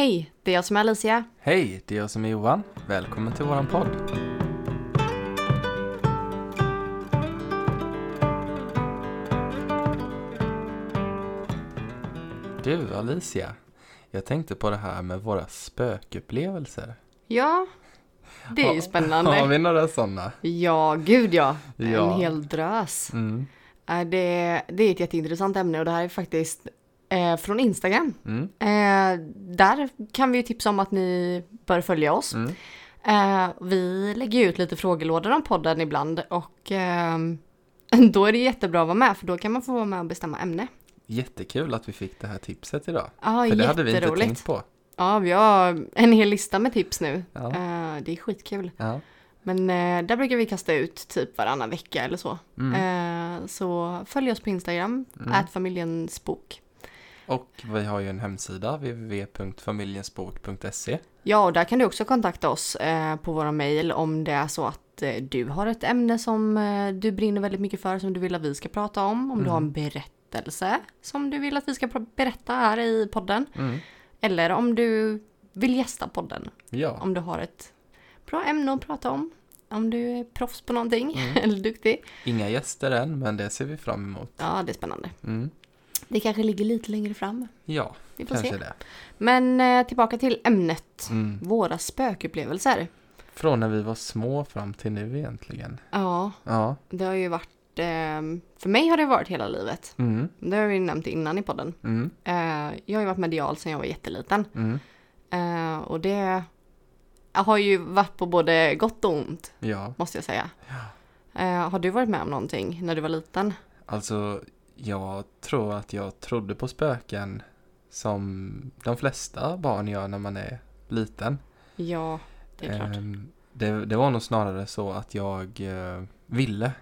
Hej, det är jag som är Alicia. Hej, det är jag som är Johan. Välkommen till våran podd. Du Alicia, jag tänkte på det här med våra spökupplevelser. Ja, det är ju Har spännande. vi några sådana? Ja, gud ja. Ja. En hel drös. Mm. Äh, Det, det är ett jätteintressant ämne och det här är faktiskt eh, från Instagram. Mm. Eh, där kan vi ju tipsa om att ni bör följa oss. Mm. Eh, vi lägger ut lite frågelådor om podden ibland och eh, då är det jättebra att vara med för då kan man få vara med och bestämma ämne. Jättekul att vi fick det här tipset idag. Ja, För det hade vi inte tänkt på. Ja, vi har en hel lista med tips nu. Ja. Eh, det är skitkul. Ja. Men eh, där brukar vi kasta ut typ varannan vecka eller så. Mm. Så följ oss på Instagram, Mm. ät familjensbok. Och vi har ju en hemsida, www.familjensbok.se. Ja, och där kan du också kontakta oss eh, på våra mejl om det är så att eh, du har ett ämne som eh, du brinner väldigt mycket för som du vill att vi ska prata om. Om du Mm. har en berättelse som du vill att vi ska berätta här i podden. Mm. Eller om du vill gästa podden. Ja. Om du har ett bra ämne att prata om. Om du är proffs på någonting Mm. eller duktig. Inga gäster än, men det ser vi fram emot. Ja, det är spännande. Mm. Det kanske ligger lite längre fram. Ja, Vi får kanske se. det. Men eh, tillbaka till ämnet. Mm. Våra spökupplevelser. Från när vi var små fram till nu egentligen. Ja, Ja. det har ju varit... Eh, för mig har det varit hela livet. Mm. Det har vi nämnt innan i podden. Mm. Eh, jag har ju varit medial sedan jag var jätteliten. Mm. Eh, och det har ju varit på både gott och ont, Ja, måste jag säga. Eh, har du varit med om någonting när du var liten? alltså jag tror att jag trodde på spöken som de flesta barn gör när man är liten. Ja, det är klart. Ehm, det, det var nog snarare så att jag eh, ville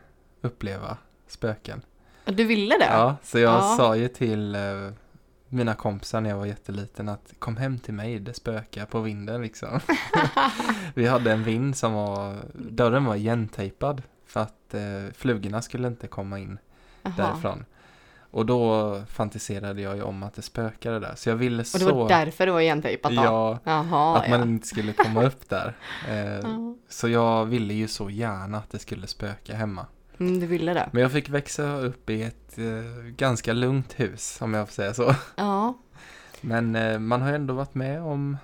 uppleva spöken. Du ville det? Ja, så jag Ja. sa ju till eh, mina kompisar när jag var jätteliten att kom hem till mig, det spökar på vinden liksom. Vi hade en vind som var, dörren var igentejpad för att eh, flugorna skulle inte komma in Jaha. därifrån. Och då fantiserade jag ju om att det spökade där. Så jag ville Och så... det var därför det var igentejpat då? Ja, Jaha, att man ja. inte skulle komma upp där. Eh, så jag ville ju så gärna att det skulle spöka hemma. Mm, du ville det? Men jag fick växa upp i ett eh, ganska lugnt hus, om jag får säga så. Ja. Men eh, man har ändå varit med om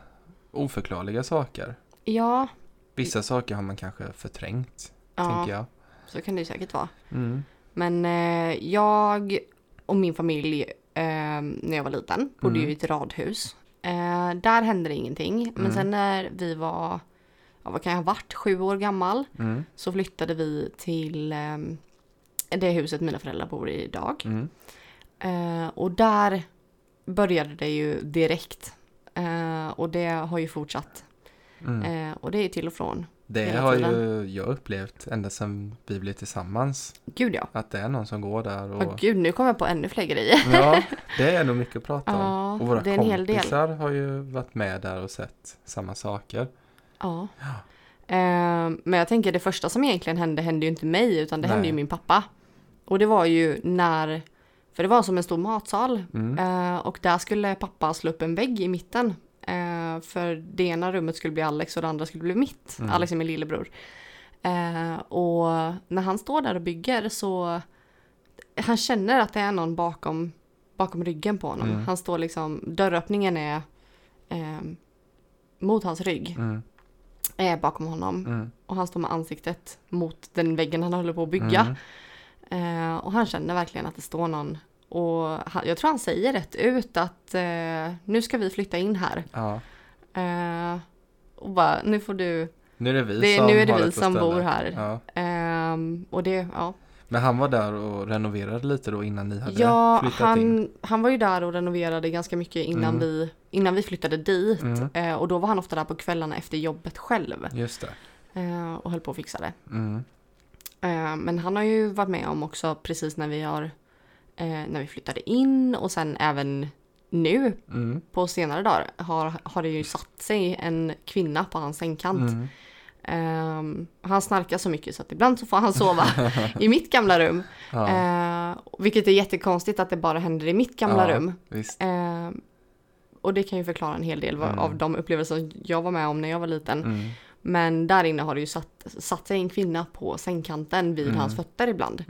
oförklarliga saker. Ja, Vissa saker har man kanske förträngt, ja tänker jag. så kan det ju säkert vara. Mm. Men eh, jag och min familj eh, när jag var liten bodde Mm. ju i ett radhus. Eh, där hände det ingenting. Men Mm. sen när vi var, ja, vad kan jag ha varit, sju år gammal. Mm. Så flyttade vi till eh, det huset mina föräldrar bor i idag. Mm. Eh, och där började det ju direkt. Eh, och det har ju fortsatt. Eh, och det är till och från. Det har ju jag upplevt ända sedan vi blev tillsammans. Gud ja. Att det är någon som går där och... Åh gud, nu kommer jag på ännu fler grejer. Ja, det är nog mycket att prata om. Ja, och våra kompisar har ju varit med där och sett samma saker. Ja. Eh, men jag tänker det första som egentligen hände hände ju inte mig utan det hände Nej. ju min pappa. Och det var ju när, för det var som en stor matsal Mm. eh, och där skulle pappa slå upp en vägg i mitten. Eh, för det ena rummet skulle bli Alex och det andra skulle bli mitt. Mm. Alex är min lillebror. Eh, och när han står där och bygger så han känner att det är någon bakom, bakom ryggen på honom. Mm. Han står liksom, dörröppningen är eh, mot hans rygg Mm. är bakom honom Mm. och han står med ansiktet mot den väggen han håller på att bygga. Mm. Eh, och han känner verkligen att det står någon. Och han, jag tror han säger rätt ut att eh, nu ska vi flytta in här. Ja. Eh, och bara, nu får du, Nu är det vi Det- som nu är det vi som bor här. Ja. ehm, och det, ja. Men han var där och renoverade lite då innan ni hade Ja, flyttat in? han, han var ju där och renoverade ganska mycket innan, Mm. vi, innan vi flyttade dit. Mm. Eh, och då var han ofta där på kvällarna efter jobbet själv. Just det. Eh, och höll på att fixa det. Mm. Eh, Men han har ju varit med om också precis när vi har eh, när vi flyttade in och sen även nu Mm. på senare dagar har, har det ju satt sig en kvinna på hans sängkant. Mm. Ehm, han snarkar så mycket så att ibland så får han sova i mitt gamla rum. Ja, Eh, vilket är jättekonstigt att det bara händer i mitt gamla Ja. rum. Ehm, och det kan ju förklara en hel del Mm. av de upplevelser jag var med om när jag var liten. Mm. Men där inne har det ju satt, satt sig en kvinna på sängkanten vid Mm. hans fötter ibland.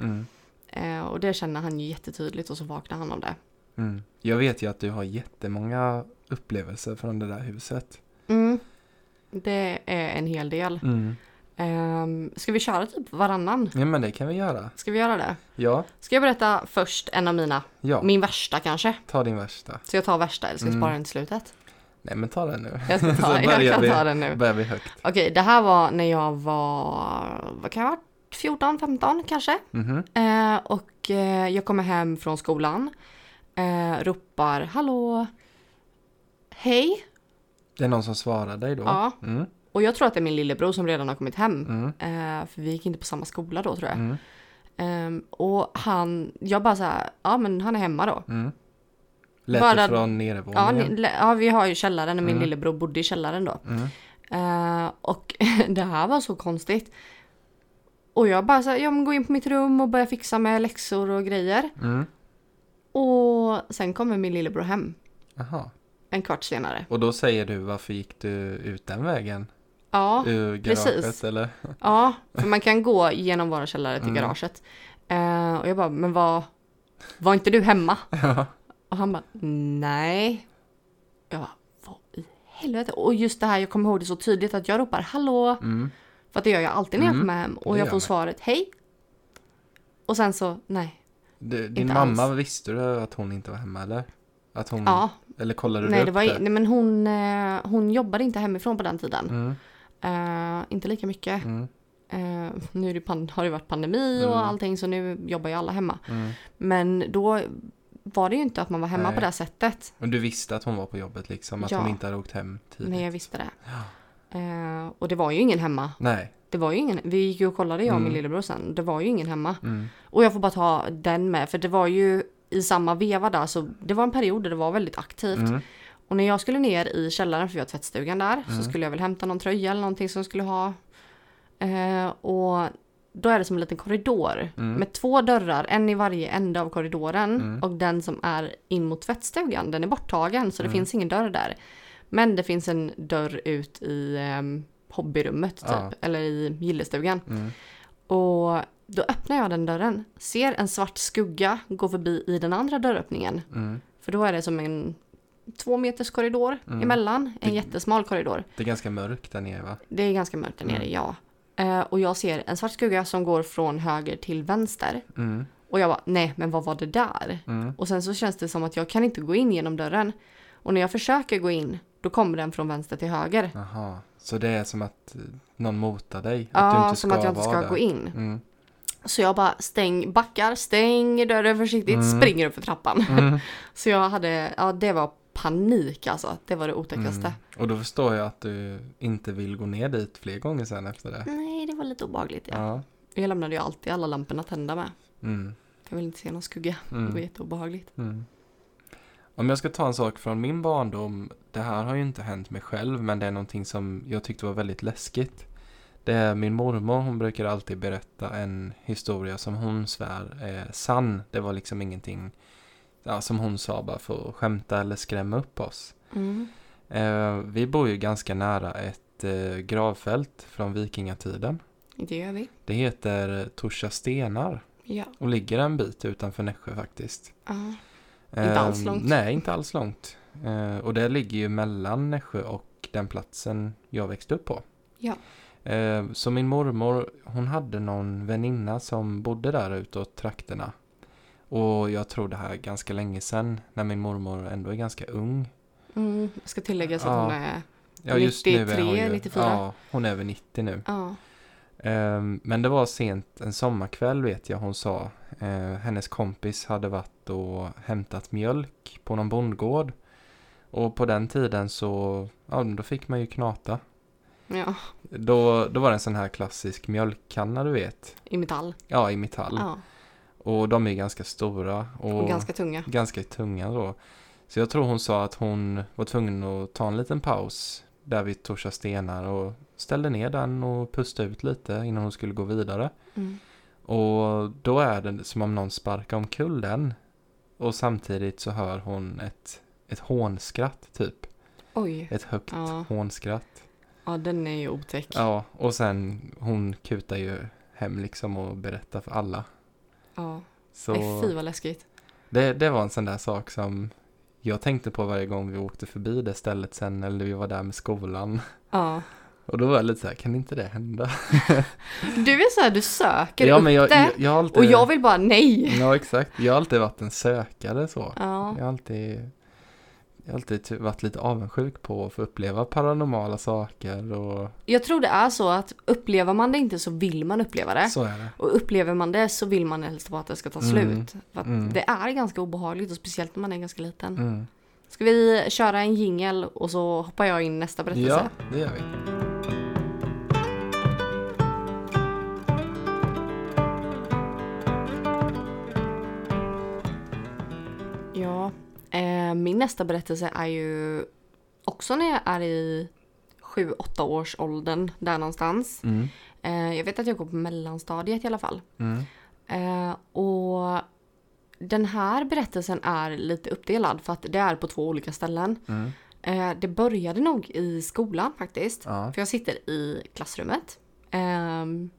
Eh, och det känner han ju jättetydligt och så vaknar han av det. Mm. Jag vet ju att du har jättemånga upplevelser från det där huset. Mm. Det är en hel del. Mm. Um, ska vi köra typ varannan? Ja men det kan vi göra. Ska vi göra det? Ja, Ska jag berätta först en av mina? ja. Min värsta kanske? Ta din värsta. Så jag tar värsta eller ska jag Mm. spara den till slutet? Nej men ta den nu. Jag ska ta, jag kan vi- ta den nu. Börjar vi högt. Okej, det här var när jag var, vad kan jag ha varit? 14, 15 kanske? Mhm. Eh, och eh, jag kommer hem från skolan. Eh, ropar hallå? Hej? Det är någon som svarar dig då? Ja. Mm. Och jag tror att det är min lillebror som redan har kommit hem. Mm. Eh, för vi gick inte på samma skola då tror jag. Mm. Ehm, och han, jag bara så här, ja men han är hemma då. Mm. Lät Bara- från Ja, nedervåningen? ni- ja vi har ju källaren, min Mm. lillebror bodde i källaren då. Mm. Eh, och det här var så konstigt. Och jag bara så här, ja men gå in på mitt rum och börja fixa med läxor och grejer. Mm. Och sen kommer min lillebror hem Aha. en kvart senare. Och då säger du varför gick du ut den vägen? Ja, Ur garaget precis. eller? ja, för man kan gå genom våra källare till Mm. garaget. Eh, och jag bara, men vad, var inte du hemma? Ja. Och han bara, nej. Jag bara, vad i helvete? Och just det här, jag kommer ihåg det så tydligt att jag ropar hallå. Mm. För att det gör jag alltid när jag Mm, kommer hem. Och det jag får svaret hej. Och sen så, nej. Du, din Inte mamma, alls. visste du att hon inte var hemma eller? Att hon, Ja, eller kollade du nej, upp det var, nej men hon, eh, hon jobbade inte hemifrån på den tiden. Eh, inte lika mycket. Mm. Eh, nu det har det varit pandemi och Mm. allting så nu jobbar ju alla hemma. Mm. Men då var det ju inte att man var hemma Nej. på det sättet. Och du visste att hon var på jobbet liksom? Att Ja. hon inte hade åkt hem tidigt? Nej, jag visste det. Eh, och det var ju ingen hemma. Nej. Det var ju ingen, vi gick ju och kollade jag och min Mm. lillebror sen. Det var ju ingen hemma. Mm. Och jag får bara ta den med, för det var ju i samma veva där, så det var en period där det var väldigt aktivt. Mm. Och när jag skulle ner i källaren, för vi har tvättstugan där, Mm. så skulle jag väl hämta någon tröja eller någonting som jag skulle ha. Eh, och då är det som en liten korridor Mm. med två dörrar, en i varje ände av korridoren. Mm. Och den som är in mot tvättstugan, den är borttagen, så det Mm. finns ingen dörr där. Men det finns en dörr ut i um, hobbyrummet, typ, Ja. eller i gillestugan. Mm. Och då öppnar jag den dörren, ser en svart skugga gå förbi i den andra dörröppningen. Mm. För då är det som en två meters korridor Mm. emellan, en Det- jättesmal korridor. Det är ganska mörkt där nere va? Det är ganska mörkt där nere, Mm. ja. Eh, och jag ser en svart skugga som går från höger till vänster. Mm. Och jag bara, nej men vad var det där? Mm. Och sen så känns det som att jag kan inte gå in genom dörren. Och när jag försöker gå in, då kommer den från vänster till höger. Jaha. Så det är som att eh, någon motar dig? att du Ja, inte som att jag inte ska där. gå in. Mm. Så jag bara stäng, backar, stänger dörren försiktigt, Mm. springer upp för trappan. Mm. Så jag hade, ja det var panik alltså. Det var det otäckaste. Mm. Och då förstår jag att du inte vill gå ner dit fler gånger sen efter det. Nej, det var lite obehagligt ja. Ja. Jag lämnade ju alltid alla lamporna tända med. Mm. Jag vill inte se någon skugga. Det var Mm. jätteobehagligt. Mm. Om jag ska ta en sak från min barndom. Det här har ju inte hänt mig själv men det är någonting som jag tyckte var väldigt läskigt. Det är min mormor, hon brukar alltid berätta en historia som hon svär är sann. Det var liksom ingenting ja, som hon sa bara för att skämta eller skrämma upp oss. Mm. Eh, vi bor ju ganska nära ett eh, gravfält från vikingatiden. Det gör vi. Det heter Torsa stenar Ja. och ligger en bit utanför Nässjö faktiskt. Ja. Inte alls Ehm, långt. Nej, inte alls långt. Eh, och det ligger ju mellan Nässjö och den platsen jag växte upp på. Ja. Eh, så min mormor, hon hade någon väninna som bodde där utåt trakterna. Och jag tror det här är ganska länge sedan, när min mormor ändå är ganska ung. Mm. Jag ska tillägga så att Ja. hon är... Ja, just nu är 93, hon ju, 94. Ja, hon är över 90 nu. Ja. Ehm, men det var sent en sommarkväll vet jag hon sa. Eh, hennes kompis hade varit och hämtat mjölk på någon bondgård. Och på den tiden så, ja då fick man ju knata. ja. Då, då var det en sån här klassisk mjölkkanna du vet. I metall. Ja, i metall. Ja. Och de är ganska stora. Och, Och ganska tunga. ganska tunga då. Så jag tror hon sa att hon var tvungen att ta en liten paus där vid Torsa stenar och ställde ner den och pustade ut lite innan hon skulle gå vidare. Mm. Och då är det som om någon sparkar omkull den. Och samtidigt så hör hon ett ett hånskratt typ. Oj. Ett högt Ja. hånskratt. Ja, den är ju otäck. Ja, och sen hon kutar ju hem liksom och berättar för alla. Ja. Så fy vad läskigt. det, det var en sån där sak som jag tänkte på varje gång vi åkte förbi det stället sen eller vi var där med skolan. Ja. Och då var jag lite så här, kan inte det hända? Du är så här, du söker ja, upp men jag, det. jag, jag alltid... Och jag vill bara nej. Ja, exakt. Jag har alltid varit en sökare så. Ja. Jag har alltid, jag har alltid ty- varit lite avundsjuk på att få uppleva paranormala saker och Jag tror det är så att upplever man det inte så vill man uppleva det. så är det. Och upplever man det så vill man helst bara att det ska ta Mm. slut. För att Mm. Det är ganska obehagligt och speciellt när man är ganska liten. Mm. Ska vi köra en jingel och så hoppar jag in nästa berättelse? Ja, det gör vi. Min nästa berättelse är ju också när jag är i 7-8 års åldern där någonstans. Mm. Eh, jag vet att jag går på mellanstadiet i alla fall. Mm. Eh, och den här berättelsen är lite uppdelad för att det är på två olika ställen. Mm. Eh, det började nog i skolan faktiskt. Ja. För jag sitter i klassrummet. ehm,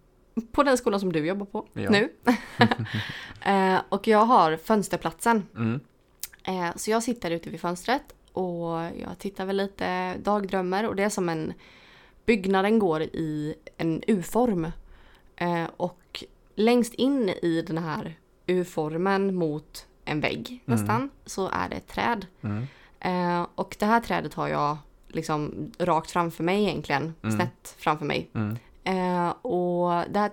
på den skolan som du jobbar på Ja. nu. Eh, och jag har fönsterplatsen. Mm. Eh, så jag sitter ute vid fönstret och jag tittar väl lite, dagdrömmer och det är som en... Byggnaden går i en U-form. Eh, och längst in i den här U-formen mot en vägg nästan så är det ett träd. Mm. Eh, och det här trädet har jag liksom rakt framför mig egentligen, Mm. snett framför mig. Mm. Eh, och där,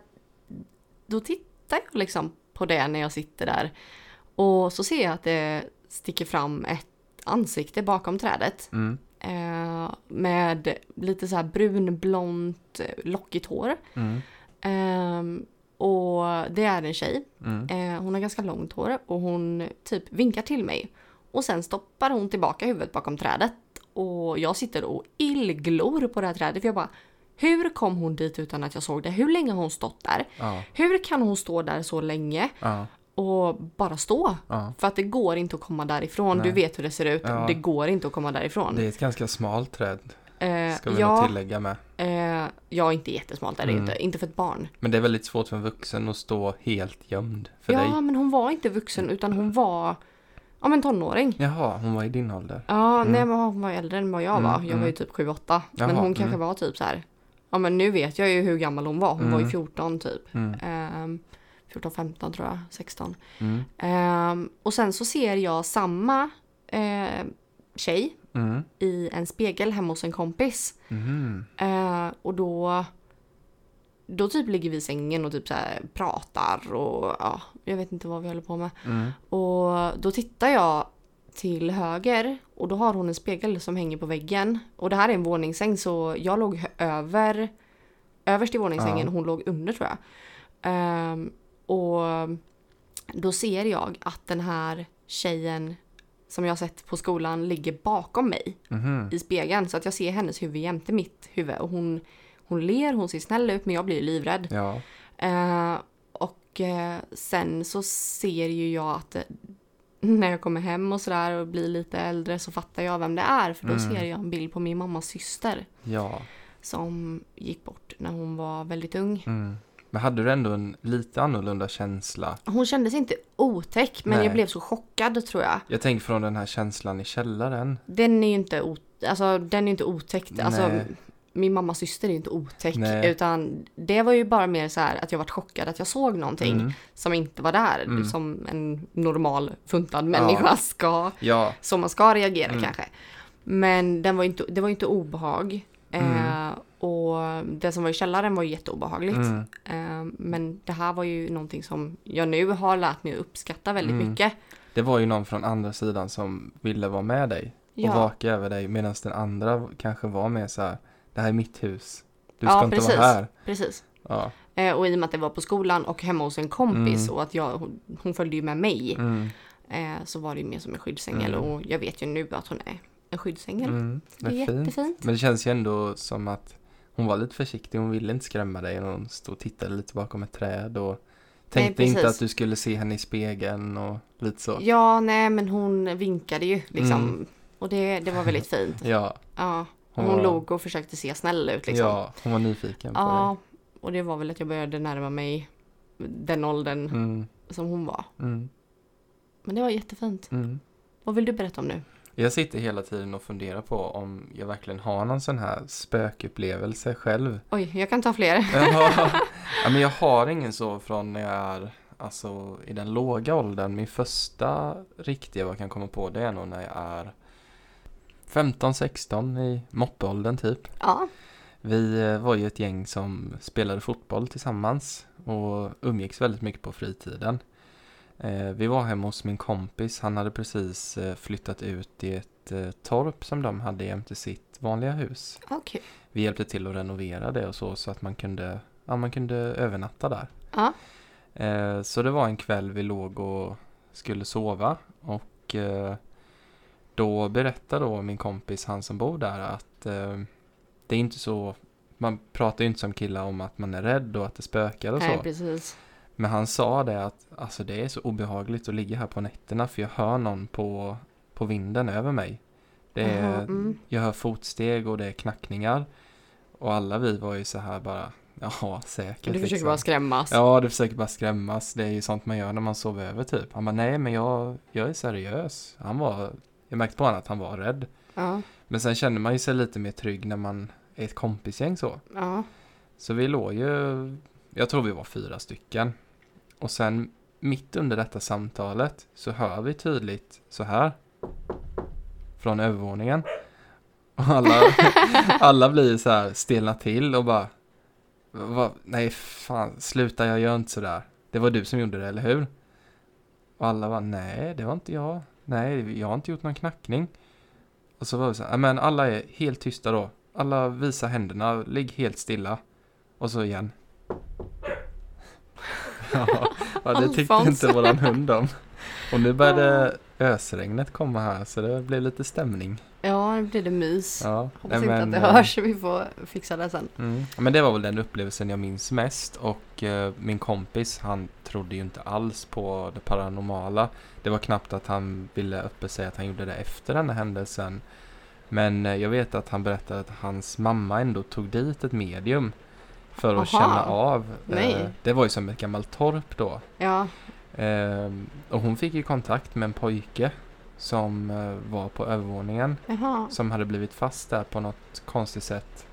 då tittar jag liksom på det när jag sitter där. Och så ser jag att det sticker fram ett ansikte bakom trädet. Mm. Eh, med lite så här brunblont eh, lockigt hår. Mm. Eh, och det är en tjej. Mm. Eh, hon har ganska långt hår och hon typ vinkar till mig. Och sen stoppar hon tillbaka huvudet bakom trädet. Och jag sitter och illglor på det här trädet för jag bara hur kom hon dit utan att jag såg det? Hur länge har hon stått där? Ja. Hur kan hon stå där så länge Ja och bara stå. Ja. För att det går inte att komma därifrån. Nej. Du vet hur det ser ut. Ja. Det går inte att komma därifrån. Det är ett ganska smalt träd. Eh, ska vi ja, nog tillägga med. Eh, ja, inte jättesmalt är det mm. inte. Inte för ett barn. Men det är väldigt svårt för en vuxen att stå helt gömd för ja, dig. Ja, men hon var inte vuxen utan hon var Ja men tonåring. Jaha, hon var i din ålder? Ja, mm. nej men hon var äldre än vad jag var. Mm, jag var ju mm. typ 7-8. Men hon mm. kanske var typ så här. Ja men nu vet jag ju hur gammal hon var. Hon var ju 14 typ. Um, 14, 15 tror jag, 16. Mm. Um, och sen så ser jag samma uh, tjej mm. i en spegel hemma hos en kompis. Mm. Uh, och då, då typ ligger vi i sängen och typ så pratar och ja, jag vet inte vad vi håller på med. Mm. Och då tittar jag till höger och då har hon en spegel som hänger på väggen. Och det här är en våningssäng så jag låg över överst i våningssängen, ja. hon låg under tror jag. Um, och då ser jag att den här tjejen som jag sett på skolan ligger bakom mig Mhm. i spegeln så att jag ser hennes huvud jämte mitt huvud och hon, hon ler, hon ser snäll ut men jag blir livrädd. Ja. Eh, och eh, sen så ser ju jag att eh, när jag kommer hem och sådär och blir lite äldre så fattar jag vem det är för då Mm. ser jag en bild på min mammas syster Ja. som gick bort när hon var väldigt ung. Mm. Men hade du ändå en lite annorlunda känsla? Hon kändes inte otäck men Nej. jag blev så chockad tror jag. Jag tänker från den här känslan i källaren. Den är ju inte, o- alltså, den är inte otäckt. Alltså, min mammas syster är ju inte otäck Nej. utan det var ju bara mer så här att jag var chockad att jag såg någonting Mm. som inte var där. Mm. Som en normal funtad människa ska, Ja. som man ska reagera Mm. kanske. Men den var inte, det var inte obehag. Mm. Eh, och det som var i källaren var ju jätteobehagligt. Mm. Eh, men det här var ju någonting som jag nu har lärt mig att uppskatta väldigt Mm. mycket. Det var ju någon från andra sidan som ville vara med dig och Ja. vaka över dig medan den andra kanske var med så här. Det här är mitt hus. Du ska Ja, inte precis. vara här. Precis. Ja. Eh, och i och med att det var på skolan och hemma hos en kompis Mm. och att jag, hon, hon följde ju med mig. Mm. Eh, så var det ju mer som en skyddsängel Mm. och jag vet ju nu att hon är en skyddsängel. Mm. Det är Det är fint. jättefint. Men det känns ju ändå som att hon var lite försiktig. Hon ville inte skrämma dig. Hon stod och tittade lite bakom ett träd och tänkte inte precis. att du skulle se henne i spegeln och lite så. Ja, nej men hon vinkade ju liksom. Mm. Och det, det var väldigt fint. Ja. Ja. Hon Hon, var- log och försökte se snäll ut liksom. Ja, hon var nyfiken på Ja, och det var väl att jag började närma mig den åldern dig. Mm, som hon var. mm, Men det var jättefint. mm. Vad vill du berätta om nu? Jag sitter hela tiden och funderar på om jag verkligen har någon sån här spökupplevelse själv. Oj, jag kan ta fler. ja, men jag har ingen så från när jag är alltså, i den låga åldern. Min första riktiga vad jag kan komma på det är nog när jag är 15-16 i moppeåldern typ. Ja. Vi eh, var ju ett gäng som spelade fotboll tillsammans och umgicks väldigt mycket på fritiden. Eh, Vi var hemma hos min kompis, han hade precis eh, flyttat ut i ett eh, torp som de hade jämte sitt vanliga hus. Okej. Vi hjälpte till att renovera det och så, så att man kunde, ja, man kunde övernatta där. Ja. Så det var en kväll vi låg och skulle sova och då berättade då min kompis, han som bor där, att det är inte så, man pratar ju inte som killar om att man är rädd och att det spökar och Nej, så. precis. Men han sa det att alltså det är så obehagligt att ligga här på nätterna för jag hör någon på, på vinden över mig. Det är, mm. Jag hör fotsteg och det är knackningar. Och alla vi var ju så här bara, ja säkert. Du försöker liksom. bara skrämmas. Ja, du försöker bara skrämmas. Det är ju sånt man gör när man sover över typ. Han bara, nej men jag, jag är seriös. Han var, jag märkte på honom att han var rädd. Ja. Men sen känner man ju sig lite mer trygg när man är ett kompisgäng så. ja. Så vi låg ju, jag tror vi var fyra stycken. Och sen mitt under detta samtalet så hör vi tydligt så här. Från övervåningen. Och alla, alla blir så här stelna till och bara. "Va- nej fan, sluta jag gör inte sådär. Det var du som gjorde det, eller hur? Och alla var nej det var inte jag. Nej, jag har inte gjort någon knackning. Och så var det så här, "Ja, men alla är helt tysta då. Alla visar händerna, ligg helt stilla. Och så igen. Ja, det tyckte inte våran hund om. Och nu började ösregnet komma här så det blev lite stämning. Ja, nu blir det mys. Ja, Hoppas nej, inte att det eh, hörs, vi får fixa det sen. Mm. Men det var väl den upplevelsen jag minns mest och eh, min kompis han trodde ju inte alls på det paranormala. Det var knappt att han ville öppet säga att han gjorde det efter den här händelsen. Men eh, jag vet att han berättade att hans mamma ändå tog dit ett medium för att Aha. känna av. Nej. Eh, det var ju som ett gammalt torp då. Ja, Ehm, och hon fick ju kontakt med en pojke som eh, var på övervåningen jaha. som hade blivit fast där på något konstigt sätt.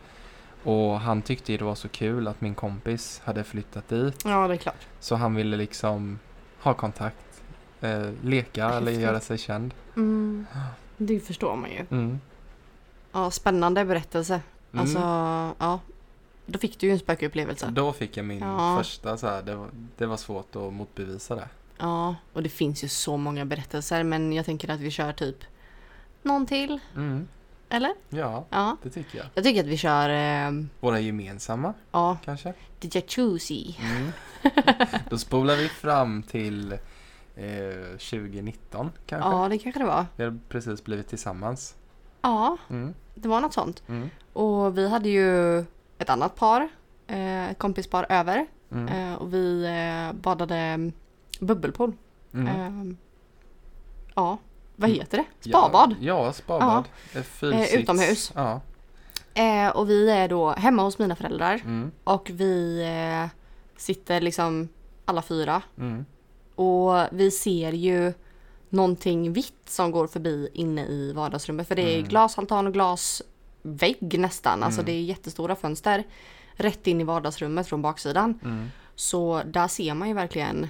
Och han tyckte ju det var så kul att min kompis hade flyttat dit. Ja, det är klart. Så han ville liksom ha kontakt, eh, leka eller Häftigt. göra sig känd. Mm. Det förstår man ju. Mm. Ja, spännande berättelse. Mm. Alltså, ja. Då fick du ju en spökupplevelse. Då fick jag min Ja. första så här, det var, det var svårt att motbevisa det. Ja, och det finns ju så många berättelser men jag tänker att vi kör typ någon till, Mm. eller? Ja, Ja. det tycker jag. Jag tycker att vi kör, eh, Våra gemensamma ja, kanske. The Jacuzzi. Mm. Då spolar vi fram till eh, 2019 kanske. Ja, det kanske det var. Vi har precis blivit tillsammans. Ja, Mm. det var något sånt. Mm. Och vi hade ju ett annat par, eh, ett kompispar över. Mm. Eh, och vi eh, badade bubbelpool. Mm. Eh, ja, vad Mm. heter det? Spabad. Ja, ja spabad. Eh, utomhus. Ja. Eh, och vi är då hemma hos mina föräldrar. Mm. Och vi eh, sitter liksom alla fyra. Mm. Och vi ser ju någonting vitt som går förbi inne i vardagsrummet. För det är Mm. glasaltan och glasvägg nästan. Alltså Mm. det är jättestora fönster. Rätt in i vardagsrummet från baksidan. Mm. Så där ser man ju verkligen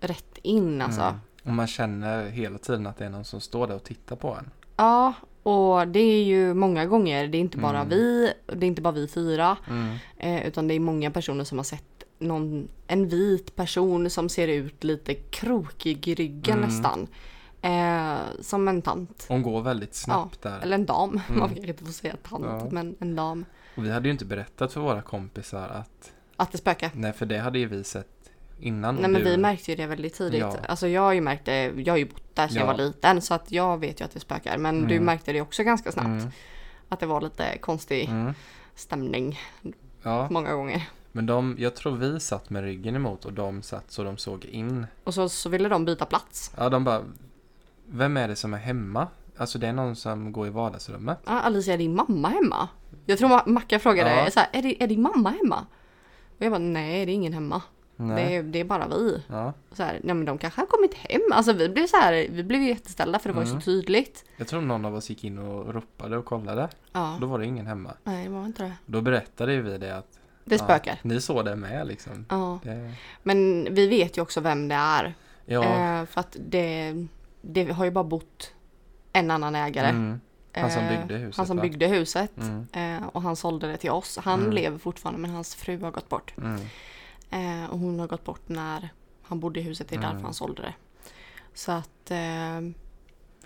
rätt in alltså. Mm. Och man känner hela tiden att det är någon som står där och tittar på en. Ja, och det är ju många gånger. Det är inte bara Mm. vi, det är inte bara vi fyra. Mm. Eh, utan det är många personer som har sett någon, en vit person som ser ut lite krokig i ryggen Mm. nästan. Eh, som en tant. Hon går väldigt snabbt där. Eller en dam. Mm. Man kanske inte får säga tant, Ja. men en dam. Och vi hade ju inte berättat för våra kompisar att, Att det spökar. nej för det hade ju vi sett innan. Nej men du- vi märkte ju det väldigt tidigt. Ja. Alltså jag har ju märkt det, jag har ju bott där sedan jag Ja. var liten så att jag vet ju att det spökar. Men du Mm. märkte det också ganska snabbt. Mm. Att det var lite konstig Mm. stämning Ja, många gånger. men de, jag tror vi satt med ryggen emot och de satt så de såg in. Och så, så ville de byta plats. Ja, de bara, vem är det som är hemma? alltså det är någon som går i vardagsrummet. Ja, Alicia, är din mamma hemma? Jag tror Ma- Macka frågade Ja. så här, är, det, är din mamma hemma? Och jag bara, nej det är ingen hemma. Det är, det är bara vi. Ja. Så här, nej men de kanske har kommit hem. Alltså vi blev så här, vi blev jätteställda för det var ju Mm. så tydligt. Jag tror någon av oss gick in och ropade och kollade. Ja, Då var det ingen hemma. nej det var inte det. Då berättade ju vi det att Det spökar. Ja, ni såg det med liksom. Ja. Det, Men vi vet ju också vem det är. ja. Eh, för att det, det har ju bara bott en annan ägare. mm. Han som Eh, byggde huset Han som va? byggde huset. Mm. Eh, och han sålde det till oss. Han Mm. lever fortfarande men hans fru har gått bort. Mm. Eh, och hon har gått bort när han bodde i huset. Det är Mm. därför han sålde det. Så att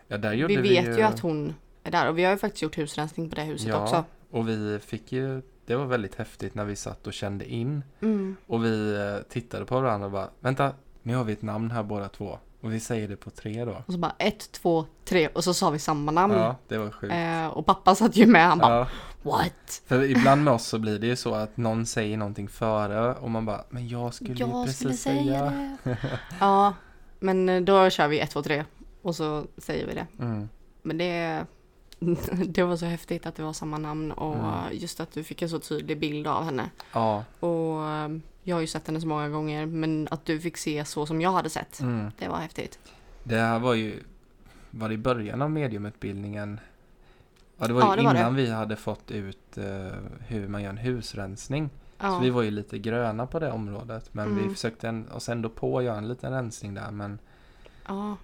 Ja, där gjorde vi vi, vet ju att hon är där. Och vi har ju faktiskt gjort husrensning på det huset Ja. också. Och vi fick ju, det var väldigt häftigt när vi satt och kände in. Mm. Och vi tittade på varandra och bara, vänta, nu har vi ett namn här båda två. Och vi säger det på tre då. Och så bara ett, två, tre och så sa vi samma namn. Ja, det var sjukt. Eh, och pappa satt ju med. Han bara Ja, what? för ibland med oss så blir det ju så att någon säger någonting före och man bara, men jag skulle ju Jag precis skulle säga det. ja, men då kör vi ett, två, tre. Och så säger vi det. Mm. Men det, det var så häftigt att det var samma namn och Mm. just att du fick en så tydlig bild av henne. Ja, Och eh, jag har ju sett henne så många gånger men att du fick se så som jag hade sett. mm. Det var häftigt. det här var ju, var det i början av mediumutbildningen? Ja, det var Ja, ju det var innan vi hade fått ut eh, hur man gör en husrensning. Så Ja. vi var ju lite gröna på det området. Men vi Mm. försökte en, oss ändå på att göra en liten rensning där. Men ja.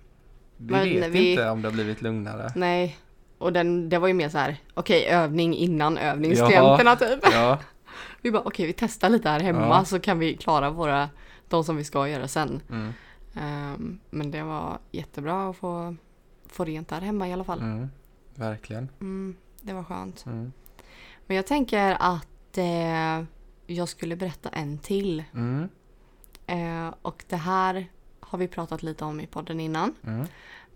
vi Men vet vi- inte om det har blivit lugnare. Nej. Och den, det var ju mer så här, okej övning innan övningsklienterna typ. Ja, Vi bara okej vi testar lite här hemma Ja. så kan vi klara våra, de som vi ska göra sen. mm, Ehm, men det var jättebra att få, få rent där hemma i alla fall. mm, verkligen. Mm, det var skönt. Mm, Men jag tänker att eh, jag skulle berätta en till. mm, Eh, och det här har vi pratat lite om i podden innan.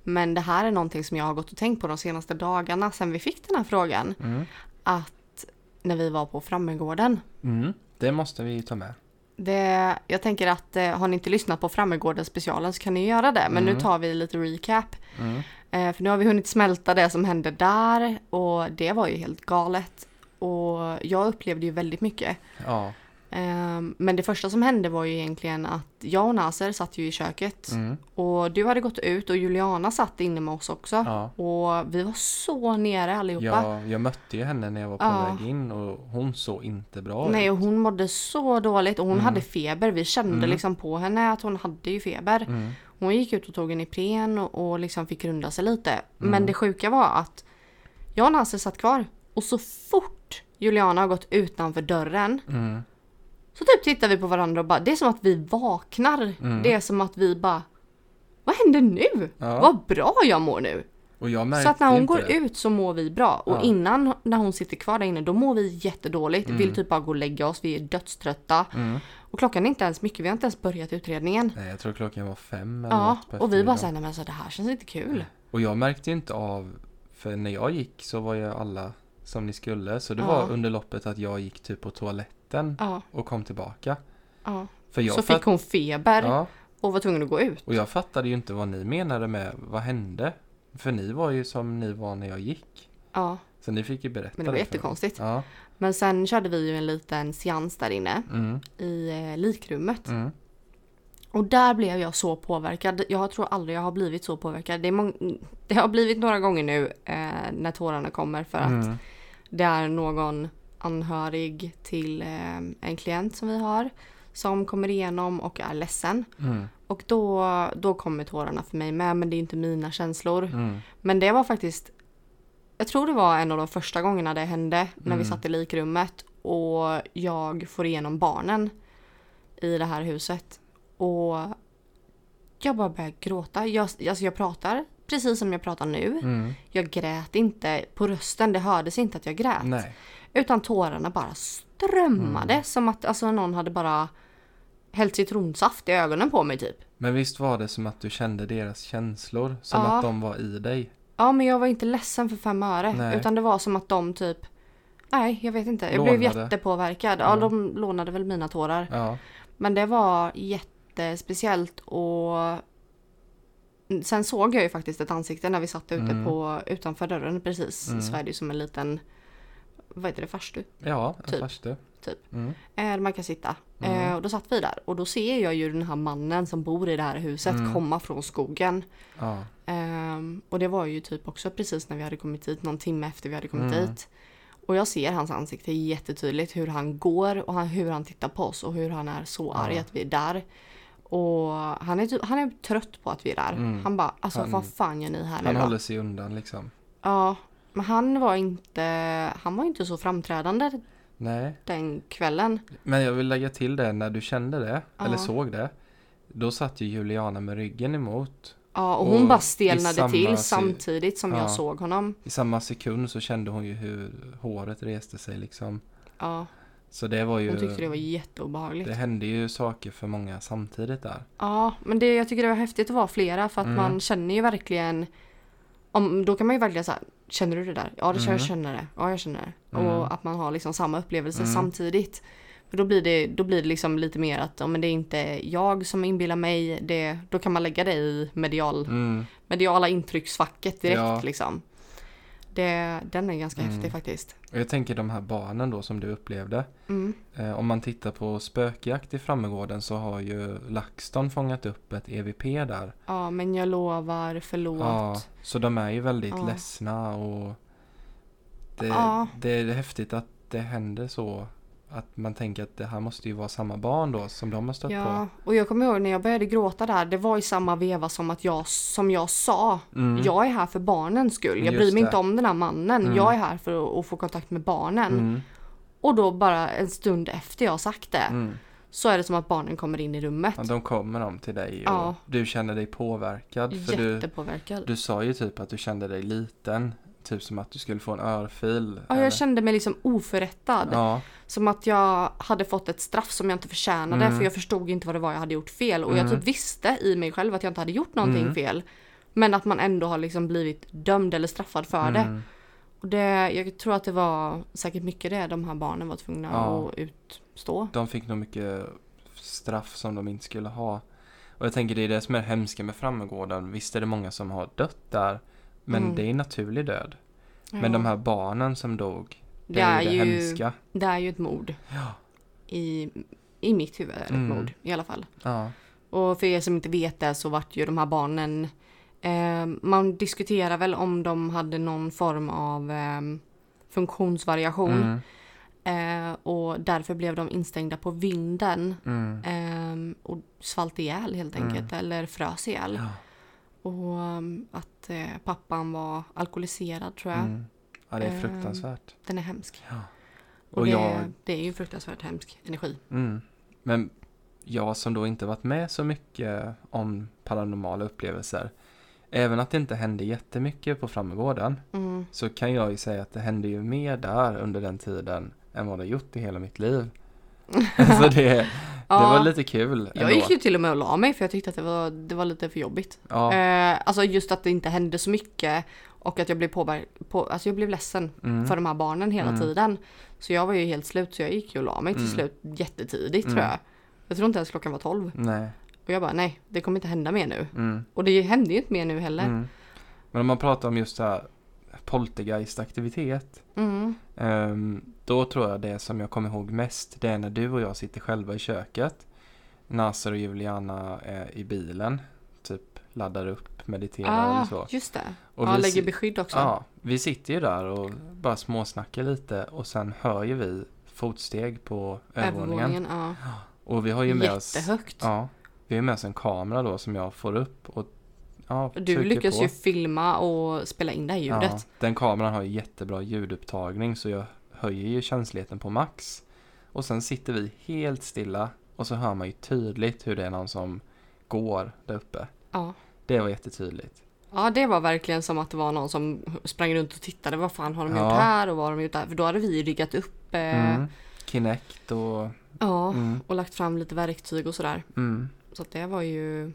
Men det här är någonting som jag har gått och tänkt på de senaste dagarna sedan vi fick den här frågan. mm, Att när vi var på Frammegården. mm. Det måste vi ta med. Det, jag tänker att eh, har ni inte lyssnat på Frammegården specialen så kan ni göra det. Men nu Mm. tar vi lite recap. Mm, Eh, för nu har vi hunnit smälta det som hände där och det var ju helt galet. Och jag upplevde ju väldigt mycket. ja. Ehm, Men det första som hände var ju egentligen att jag och Naser satt ju i köket. Mm, Och du hade gått ut och Juliana satt inne med oss också. ja. Och vi var så nere allihopa. Jag, jag mötte ju henne när jag var på Ja. väg in och hon såg inte bra Nej, ut. och hon mådde så dåligt och hon Mm. hade feber. Vi kände Mm. liksom på henne att hon hade ju feber. Mm, Hon gick ut och tog en Ipren och, och liksom fick runda sig lite. Mm. Men det sjuka var att jag och Naser satt kvar. Och så fort Juliana har gått utanför dörren mm, så typ tittar vi på varandra och bara, det är som att vi vaknar. Mm. Det är som att vi bara, vad händer nu? Ja. Vad bra jag mår nu. Så att när hon går det. ut så mår vi bra. Och Ja. innan när hon sitter kvar där inne då mår vi jättedåligt. Mm. Vill typ bara gå och lägga oss, vi är dödströtta. Mm. Och klockan är inte ens mycket, vi har inte ens börjat utredningen. Nej, jag tror klockan var fem eller Ja, något och vi bara såhär, nej men alltså det här känns inte kul. Och jag märkte ju inte av, för när jag gick så var ju alla som ni skulle. Så det Ja. var under loppet att jag gick typ på toaletten Ja, och kom tillbaka. ja. För jag Så fick hon feber och var tvungen att gå ut. och jag fattade ju inte vad ni menade med vad hände. För ni var ju som ni var när jag gick. Ja, Så ni fick ju berätta men det var mig. jättekonstigt. Ja. Men sen körde vi ju en liten seans där inne Mm, i eh, likrummet. mm, Och där blev jag så påverkad. Jag tror aldrig jag har blivit så påverkad. Det, det har blivit några gånger nu eh, när tårarna kommer för att mm, det är någon anhörig till eh, en klient som vi har som kommer igenom och är ledsen. mm, Och då, då kommer tårarna för mig med men det är inte mina känslor. mm, Men det var faktiskt, jag tror det var en av de första gångerna det hände när vi Mm. satt i likrummet och jag får igenom barnen i det här huset. Och jag bara börjar gråta. Jag, alltså jag pratar precis som jag pratar nu. mm. Jag grät inte på rösten, det hördes inte att jag grät. Nej. Utan tårarna bara strömmade Mm. som att alltså, någon hade bara hällt citronsaft i ögonen på mig typ. Men visst var det som att du kände deras känslor? Som Ja. att de var i dig? Ja men jag var inte ledsen för fem öre. Nej. Utan det var som att de typ Nej jag vet inte. Jag Lånade. blev jättepåverkad. Ja Mm. de lånade väl mina tårar. Ja. Men det var jättespeciellt och sen såg jag ju faktiskt ett ansikte när vi satt ute Mm. på, utanför dörren precis. Mm. Så är det ju som en liten, vad heter det, farstu? Ja, en Typ. farstu. Typ. Mm. Eh, man kan sitta. Mm. Eh, och då satt vi där och då ser jag ju den här mannen som bor i det här huset Mm. komma från skogen. Ja. Ehm, och det var ju typ också precis när vi hade kommit dit, någon timme efter vi hade kommit Mm. dit. Och jag ser hans ansikte jättetydligt, hur han går och han, hur han tittar på oss och hur han är så Ja. arg att vi är där. Och han är, typ, han är trött på att vi är där. Mm. Han bara, alltså Han- vad fan gör ni här Han nu då? håller sig undan liksom. Ja, men han var inte, han var inte så framträdande Nej, den kvällen. men jag vill lägga till det när du kände det, Ja. eller såg det. Då satt ju Juliana med ryggen emot. Ja, och Och hon bara stelnade till samtidigt som Ja. jag såg honom. I samma sekund så kände hon ju hur håret reste sig liksom. Ja, Så det var ju... hon tyckte det var jätteobehagligt. det hände ju saker för många samtidigt där. Ja, men det, jag tycker det var häftigt att vara flera för att Mm. man känner ju verkligen om, Då kan man ju verkligen säga Känner du det där? Ja, det Mm. jag känner det. Ja, jag känner det. Mm. Och att man har liksom samma upplevelse Mm. samtidigt. För då blir det, då blir det liksom lite mer att men det är inte jag som inbillar mig. Det, då kan man lägga det i medial, Mm. mediala intrycksfacket direkt Ja. liksom. Det, den är ganska Mm. häftig faktiskt. Och jag tänker de här barnen då som du upplevde. Mm. Eh, om man tittar på spökjakt i Frammegården så har ju LaxTon fångat upp ett EVP där. Ja, men jag lovar, förlåt. Ja, så de är ju väldigt Ja. ledsna och det, Ja. det är häftigt att det händer så. Att man tänker att det här måste ju vara samma barn då som de har stött Ja, och jag kommer ihåg när jag började gråta där, det var i samma veva som att jag, som jag sa, på. Mm. jag är här för barnens skull. Jag Just bryr mig det. inte om den här mannen, Mm. jag är här för att, få kontakt med barnen. Mm. Och då bara en stund efter jag sagt det, Mm. så är det som att barnen kommer in i rummet. Ja, de kommer de till dig och Ja. du känner dig påverkad. För du, Jättepåverkad. du sa ju typ att du kände dig liten. Typ som att du skulle få en örfil. Ja, eller- jag kände mig liksom oförrättad. Ja, Som att jag hade fått ett straff som jag inte förtjänade Mm. för jag förstod inte vad det var jag hade gjort fel. Och jag Mm. typ visste i mig själv att jag inte hade gjort någonting Mm. fel. Men att man ändå har liksom blivit dömd eller straffad för det. mm. Och det. Jag tror att det var säkert mycket det de här barnen var tvungna Ja. att utstå. De fick nog mycket straff som de inte skulle ha. Och jag tänker det är det som är hemska med Frammegården. Visst är det många som har dött där. Men Mm. det är naturlig död. Ja. Men de här barnen som dog. Det, det, är ju det ju, hemska. det är ju ett mord. Ja. I, I mitt huvud är det ett Mm. mord i alla fall. Ja. Och för er som inte vet det så vart ju de här barnen eh, Man diskuterar väl om de hade någon form av eh, funktionsvariation. Mm. Eh, och därför blev de instängda på vinden. Mm. Eh, och svalt ihjäl helt Mm. enkelt. Eller frös ihjäl. Ja. Och um, att eh, pappan var alkoholiserad tror jag. Mm. ja, det är Ehm, fruktansvärt. Den är hemsk. Ja. Och, Och det, jag- det är ju fruktansvärt hemsk energi. Mm. Men jag som då inte varit med så mycket om paranormala upplevelser. Även att det inte hände jättemycket på Frammegården. Mm. Så kan jag ju säga att det hände ju mer där under den tiden än vad det gjort i hela mitt liv. så det, det Ja, var lite kul jag ändå. gick ju till och med och la mig för jag tyckte att det var, det var lite för jobbigt. Ja, Eh, alltså just att det inte hände så mycket och att jag blev påverkad. På, alltså jag blev ledsen mm, för de här barnen hela Mm. tiden. Så jag var ju helt slut så jag gick ju och la mig till Mm. slut jättetidigt Mm. tror jag. Jag tror inte ens klockan var 12. nej. Och jag bara nej, det kommer inte hända mer nu. Mm, Och det hände ju inte mer nu heller. mm. Men om man pratar om just så här poltergeistaktivitet. Mm. ehm, då tror jag det som jag kommer ihåg mest det är när du och jag sitter själva i köket. Nasser och Juliana är i bilen. Typ laddar upp, mediterar Ah, så. just det. Och ja, vi lägger beskydd också. Ja, vi sitter ju där och bara småsnackar lite och sen hör ju vi fotsteg på övervåningen. Övervåningen, ja. Och vi har ju med oss, Jättehögt. ja, vi har med oss en kamera då som jag får upp och ja, Du lyckas på. ju filma och spela in det här ljudet. Ja, den kameran har ju jättebra ljudupptagning så jag höjer ju känsligheten på max. Och sen sitter vi helt stilla och så hör man ju tydligt hur det är någon som går där uppe. Ja. Det var jättetydligt. Ja, det var verkligen som att det var någon som sprang runt och tittade. Vad fan har de Ja. gjort här och vad har de gjort där? För då hade vi riggat upp eh, Mm. Kinect och... ja, Mm, och lagt fram lite verktyg och sådär. mm. Så det var ju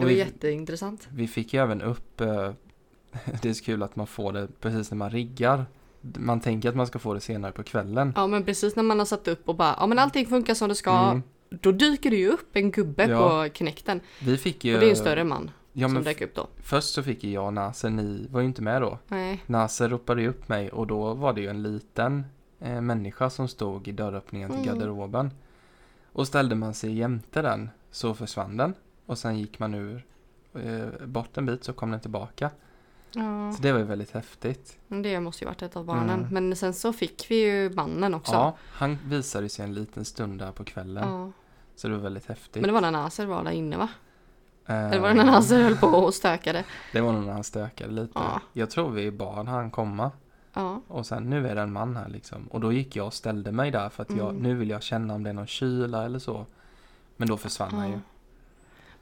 det var vi- jätteintressant. Vi fick ju även upp, eh, det är så kul att man får det precis när man riggar. Man tänker att man ska få det senare på kvällen. Ja, men precis när man har satt upp och bara, ja men allting funkar som det ska. Mm. Då dyker det ju upp en gubbe Ja. på knäkten. Vi fick ju, Och det är en större man. Ja, som dök upp då. först så fick ju jag och Naser, ni var ju inte med då. Nej. Naser ropade ju upp mig och då var det ju en liten eh, människa som stod i dörröppningen till Mm. garderoben. Och ställde man sig jämte den så försvann den. Och sen gick man ur eh, bort en bit så kom den tillbaka. Ja, Så det var ju väldigt häftigt. det måste ju varit ett av barnen. Mm. Men sen så fick vi ju mannen också. Ja, han visade sig en liten stund där på kvällen. Ja. Så det var väldigt häftigt. Men det var när Naser var där inne va? Eh, Eller var det när Naser höll på och stökade? Det var nog när han stökade lite. Ja. Jag tror vi bad han komma. Ja. Och sen nu är det en man här liksom. Och då gick jag och ställde mig där för att jag, Mm. nu vill jag känna om det är någon kyla eller så. Men då försvann han ju.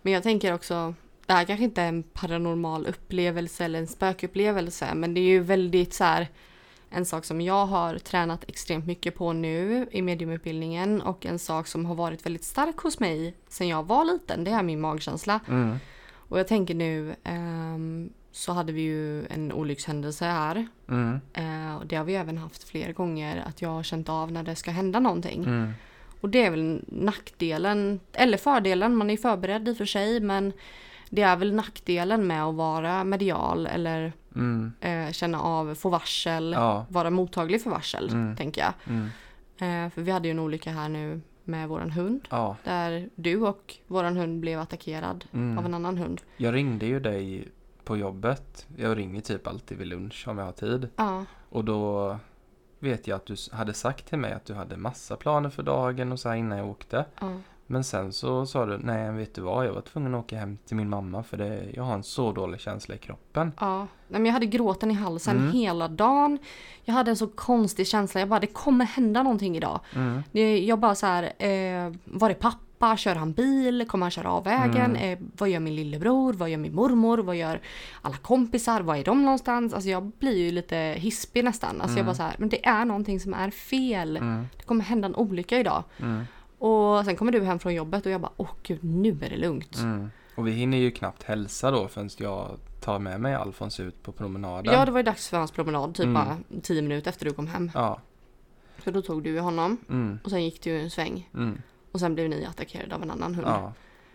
Men jag tänker också, det här kanske inte är en paranormal upplevelse eller en spökupplevelse, men det är ju väldigt så här en sak som jag har tränat extremt mycket på nu i mediumutbildningen och en sak som har varit väldigt stark hos mig sedan jag var liten, det är min magkänsla. Mm. Och jag tänker nu ehm, så hade vi ju en olyckshändelse här. Mm. Eh, och det har vi även haft fler gånger att jag har känt av när det ska hända någonting. Mm. Och det är väl nackdelen, eller fördelen, man är förberedd i och för sig men det är väl nackdelen med att vara medial eller Mm. eh, känna av, få varsel, Ja. vara mottaglig för varsel Mm. tänker jag. Mm. Eh, för vi hade ju en olycka här nu med våran hund Ja. där du och våran hund blev attackerad Mm. av en annan hund. Jag ringde ju dig på jobbet. Jag ringer typ alltid vid lunch om jag har tid. Ja, Och då vet jag att du hade sagt till mig att du hade massa planer för dagen och så innan jag åkte. ja, Men sen så sa du, nej vet du vad, jag var tvungen att åka hem till min mamma för det, jag har en så dålig känsla i kroppen. ja. Men jag hade gråten i halsen Mm. hela dagen. Jag hade en så konstig känsla. Jag bara, det kommer hända någonting idag. Mm. Jag bara så här, eh, var är pappa? Kör han bil? Kommer han köra av vägen? Mm. Eh, vad gör min lillebror? Vad gör min mormor? Vad gör alla kompisar? Var är de någonstans? Alltså jag blir ju lite hispig nästan. Alltså jag bara så här, men det är någonting som är fel. Mm. Det kommer hända en olycka idag. Mm. Och sen kommer du hem från jobbet och jag bara, åh gud, nu är det lugnt. Mm. Och vi hinner ju knappt hälsa då förrän jag tar med mig Alfons ut på promenaden. Ja, det var ju dags för hans promenad, typ Mm. bara tio minuter efter du kom hem. Ja. Så då tog du honom Mm. och sen gick du en sväng. Mm. Och sen blev ni attackerade av en annan hund. ja.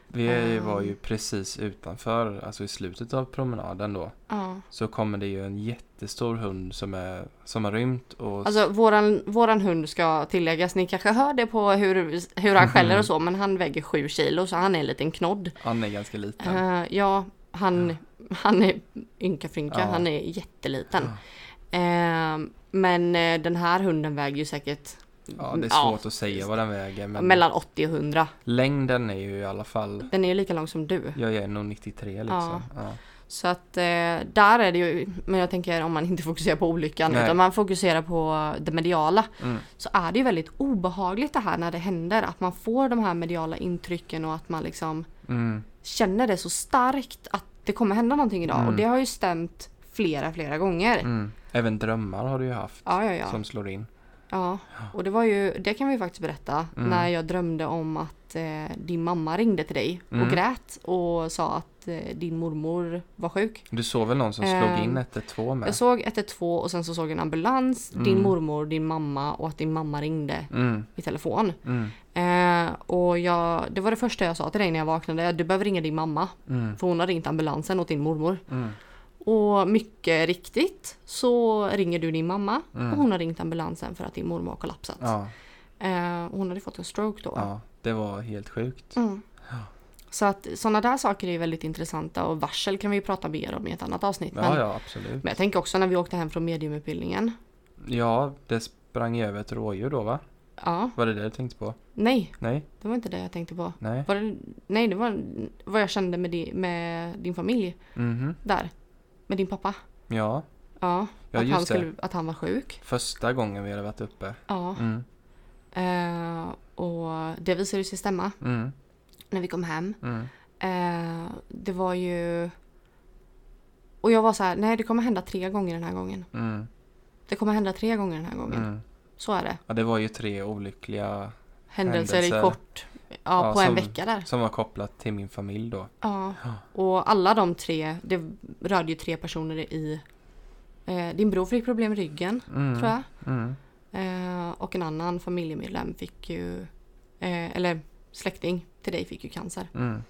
Vi Um. var ju precis utanför, alltså i slutet av promenaden då. Ja. Så kommer det ju en jättestor hund som, är, som har rymt och... Alltså våran, våran hund ska tilläggas, ni kanske hör det på hur, hur han skäller och så, men han väger sju kilo så han är en liten knodd. han är ganska liten. Eh, ja, han, han är ynka frynka, Ja. han är jätteliten. Eh, men eh, den här hunden väger ju säkert Ja, det är ja, svårt att säga vad den väger men mellan 80 och 100. längden är ju i alla fall... Den är ju lika lång som du. Jag är nog 93 liksom. Ja. Så att eh, där är det ju, men jag tänker om man inte fokuserar på olyckan Nej. utan man fokuserar på det mediala. Mm. Så är det ju väldigt obehagligt det här när det händer. Att man får de här mediala intrycken och att man liksom Mm. känner det så starkt att det kommer hända någonting idag. Mm. Och det har ju stämt flera, flera gånger. Mm. Även drömmar har du ju haft Ja, ja, ja. som slår in. Ja. Och det var ju, det kan vi faktiskt berätta, Mm. när jag drömde om att eh, din mamma ringde till dig och Mm. grät och sa att eh, din mormor var sjuk. Du såg väl någon som slog Ehm, in 112 med? Jag såg 112 och sen så såg jag en ambulans, din Mm. mormor, din mamma och att din mamma ringde Mm. i telefon. Mm. Eh, och jag, det var det första jag sa till dig när jag vaknade. Du behöver ringa din mamma. Mm. För hon har ringt ambulansen åt din mormor. Mm. Och mycket riktigt så ringer du din mamma. Mm. Och hon har ringt ambulansen för att din mormor har kollapsat. Ja, Eh, hon hade fått en stroke då. ja, det var helt sjukt. Mm. Så att sådana där saker är väldigt intressanta och varsel kan vi prata mer om i ett annat avsnitt. Men, Ja, ja, absolut. men jag tänker också när vi åkte hem från mediumutbildningen. Ja, det sprang över ett rådjur då va? Ja, Var det det du tänkte på? nej, Nej, det var inte det jag tänkte på. nej. Var det, nej, det var vad jag kände med, di, med din familj Mhm. där. Med din pappa. Ja, Ja, ja att, han skulle, att han var sjuk. Första gången vi hade varit uppe. Ja. Mm. Eh, och det visade sig stämma Mm. när vi kom hem. Mm. Eh, det var ju... Och jag var så här, nej det kommer hända tre gånger den här gången. Mm. Det kommer hända tre gånger den här gången. Mm. Så är det. Ja, det var ju tre olyckliga Händelser, Händelser. i kort, ja, på en som- vecka där. som var kopplat till min familj då. Ja. Och alla de tre, det rörde ju tre personer i... Eh, din bror fick problem med ryggen, Mm. tror jag. Mm. Eh, och en annan familjemedlem fick ju... Eh, eller släkting till dig fick ju cancer Mm.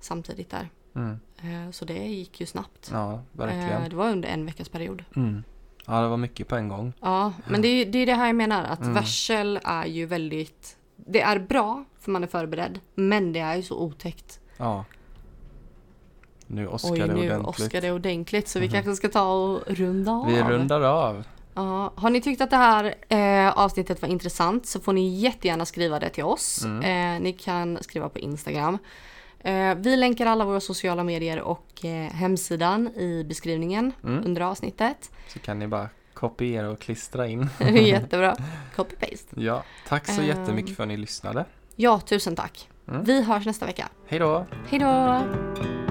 samtidigt där. Mm. Eh, Så det gick ju snabbt. Ja, Eh, verkligen. Det var under en veckas period. Mm. Ja, det var mycket på en gång. Ja, men det är det, är det här jag menar att Mm. varsel är ju väldigt Det är bra för man är förberedd men det är ju så otäckt. Ja. Nu åskar Oj det nu ordentligt. åskar det ordentligt så vi Mhm. kanske ska ta och runda av. Vi rundar av. Ja, har ni tyckt att det här eh, avsnittet var intressant så får ni jättegärna skriva det till oss. Mm. Eh, ni kan skriva på Instagram. Eh, vi länkar alla våra sociala medier och eh, hemsidan i beskrivningen Mm. under avsnittet. Så kan ni bara kopiera och klistra in. Jättebra. Copy-paste. Ja, tack så Ehm. jättemycket för att ni lyssnade. Ja, tusen tack. Mm. Vi hörs nästa vecka. Hej då! Hej då!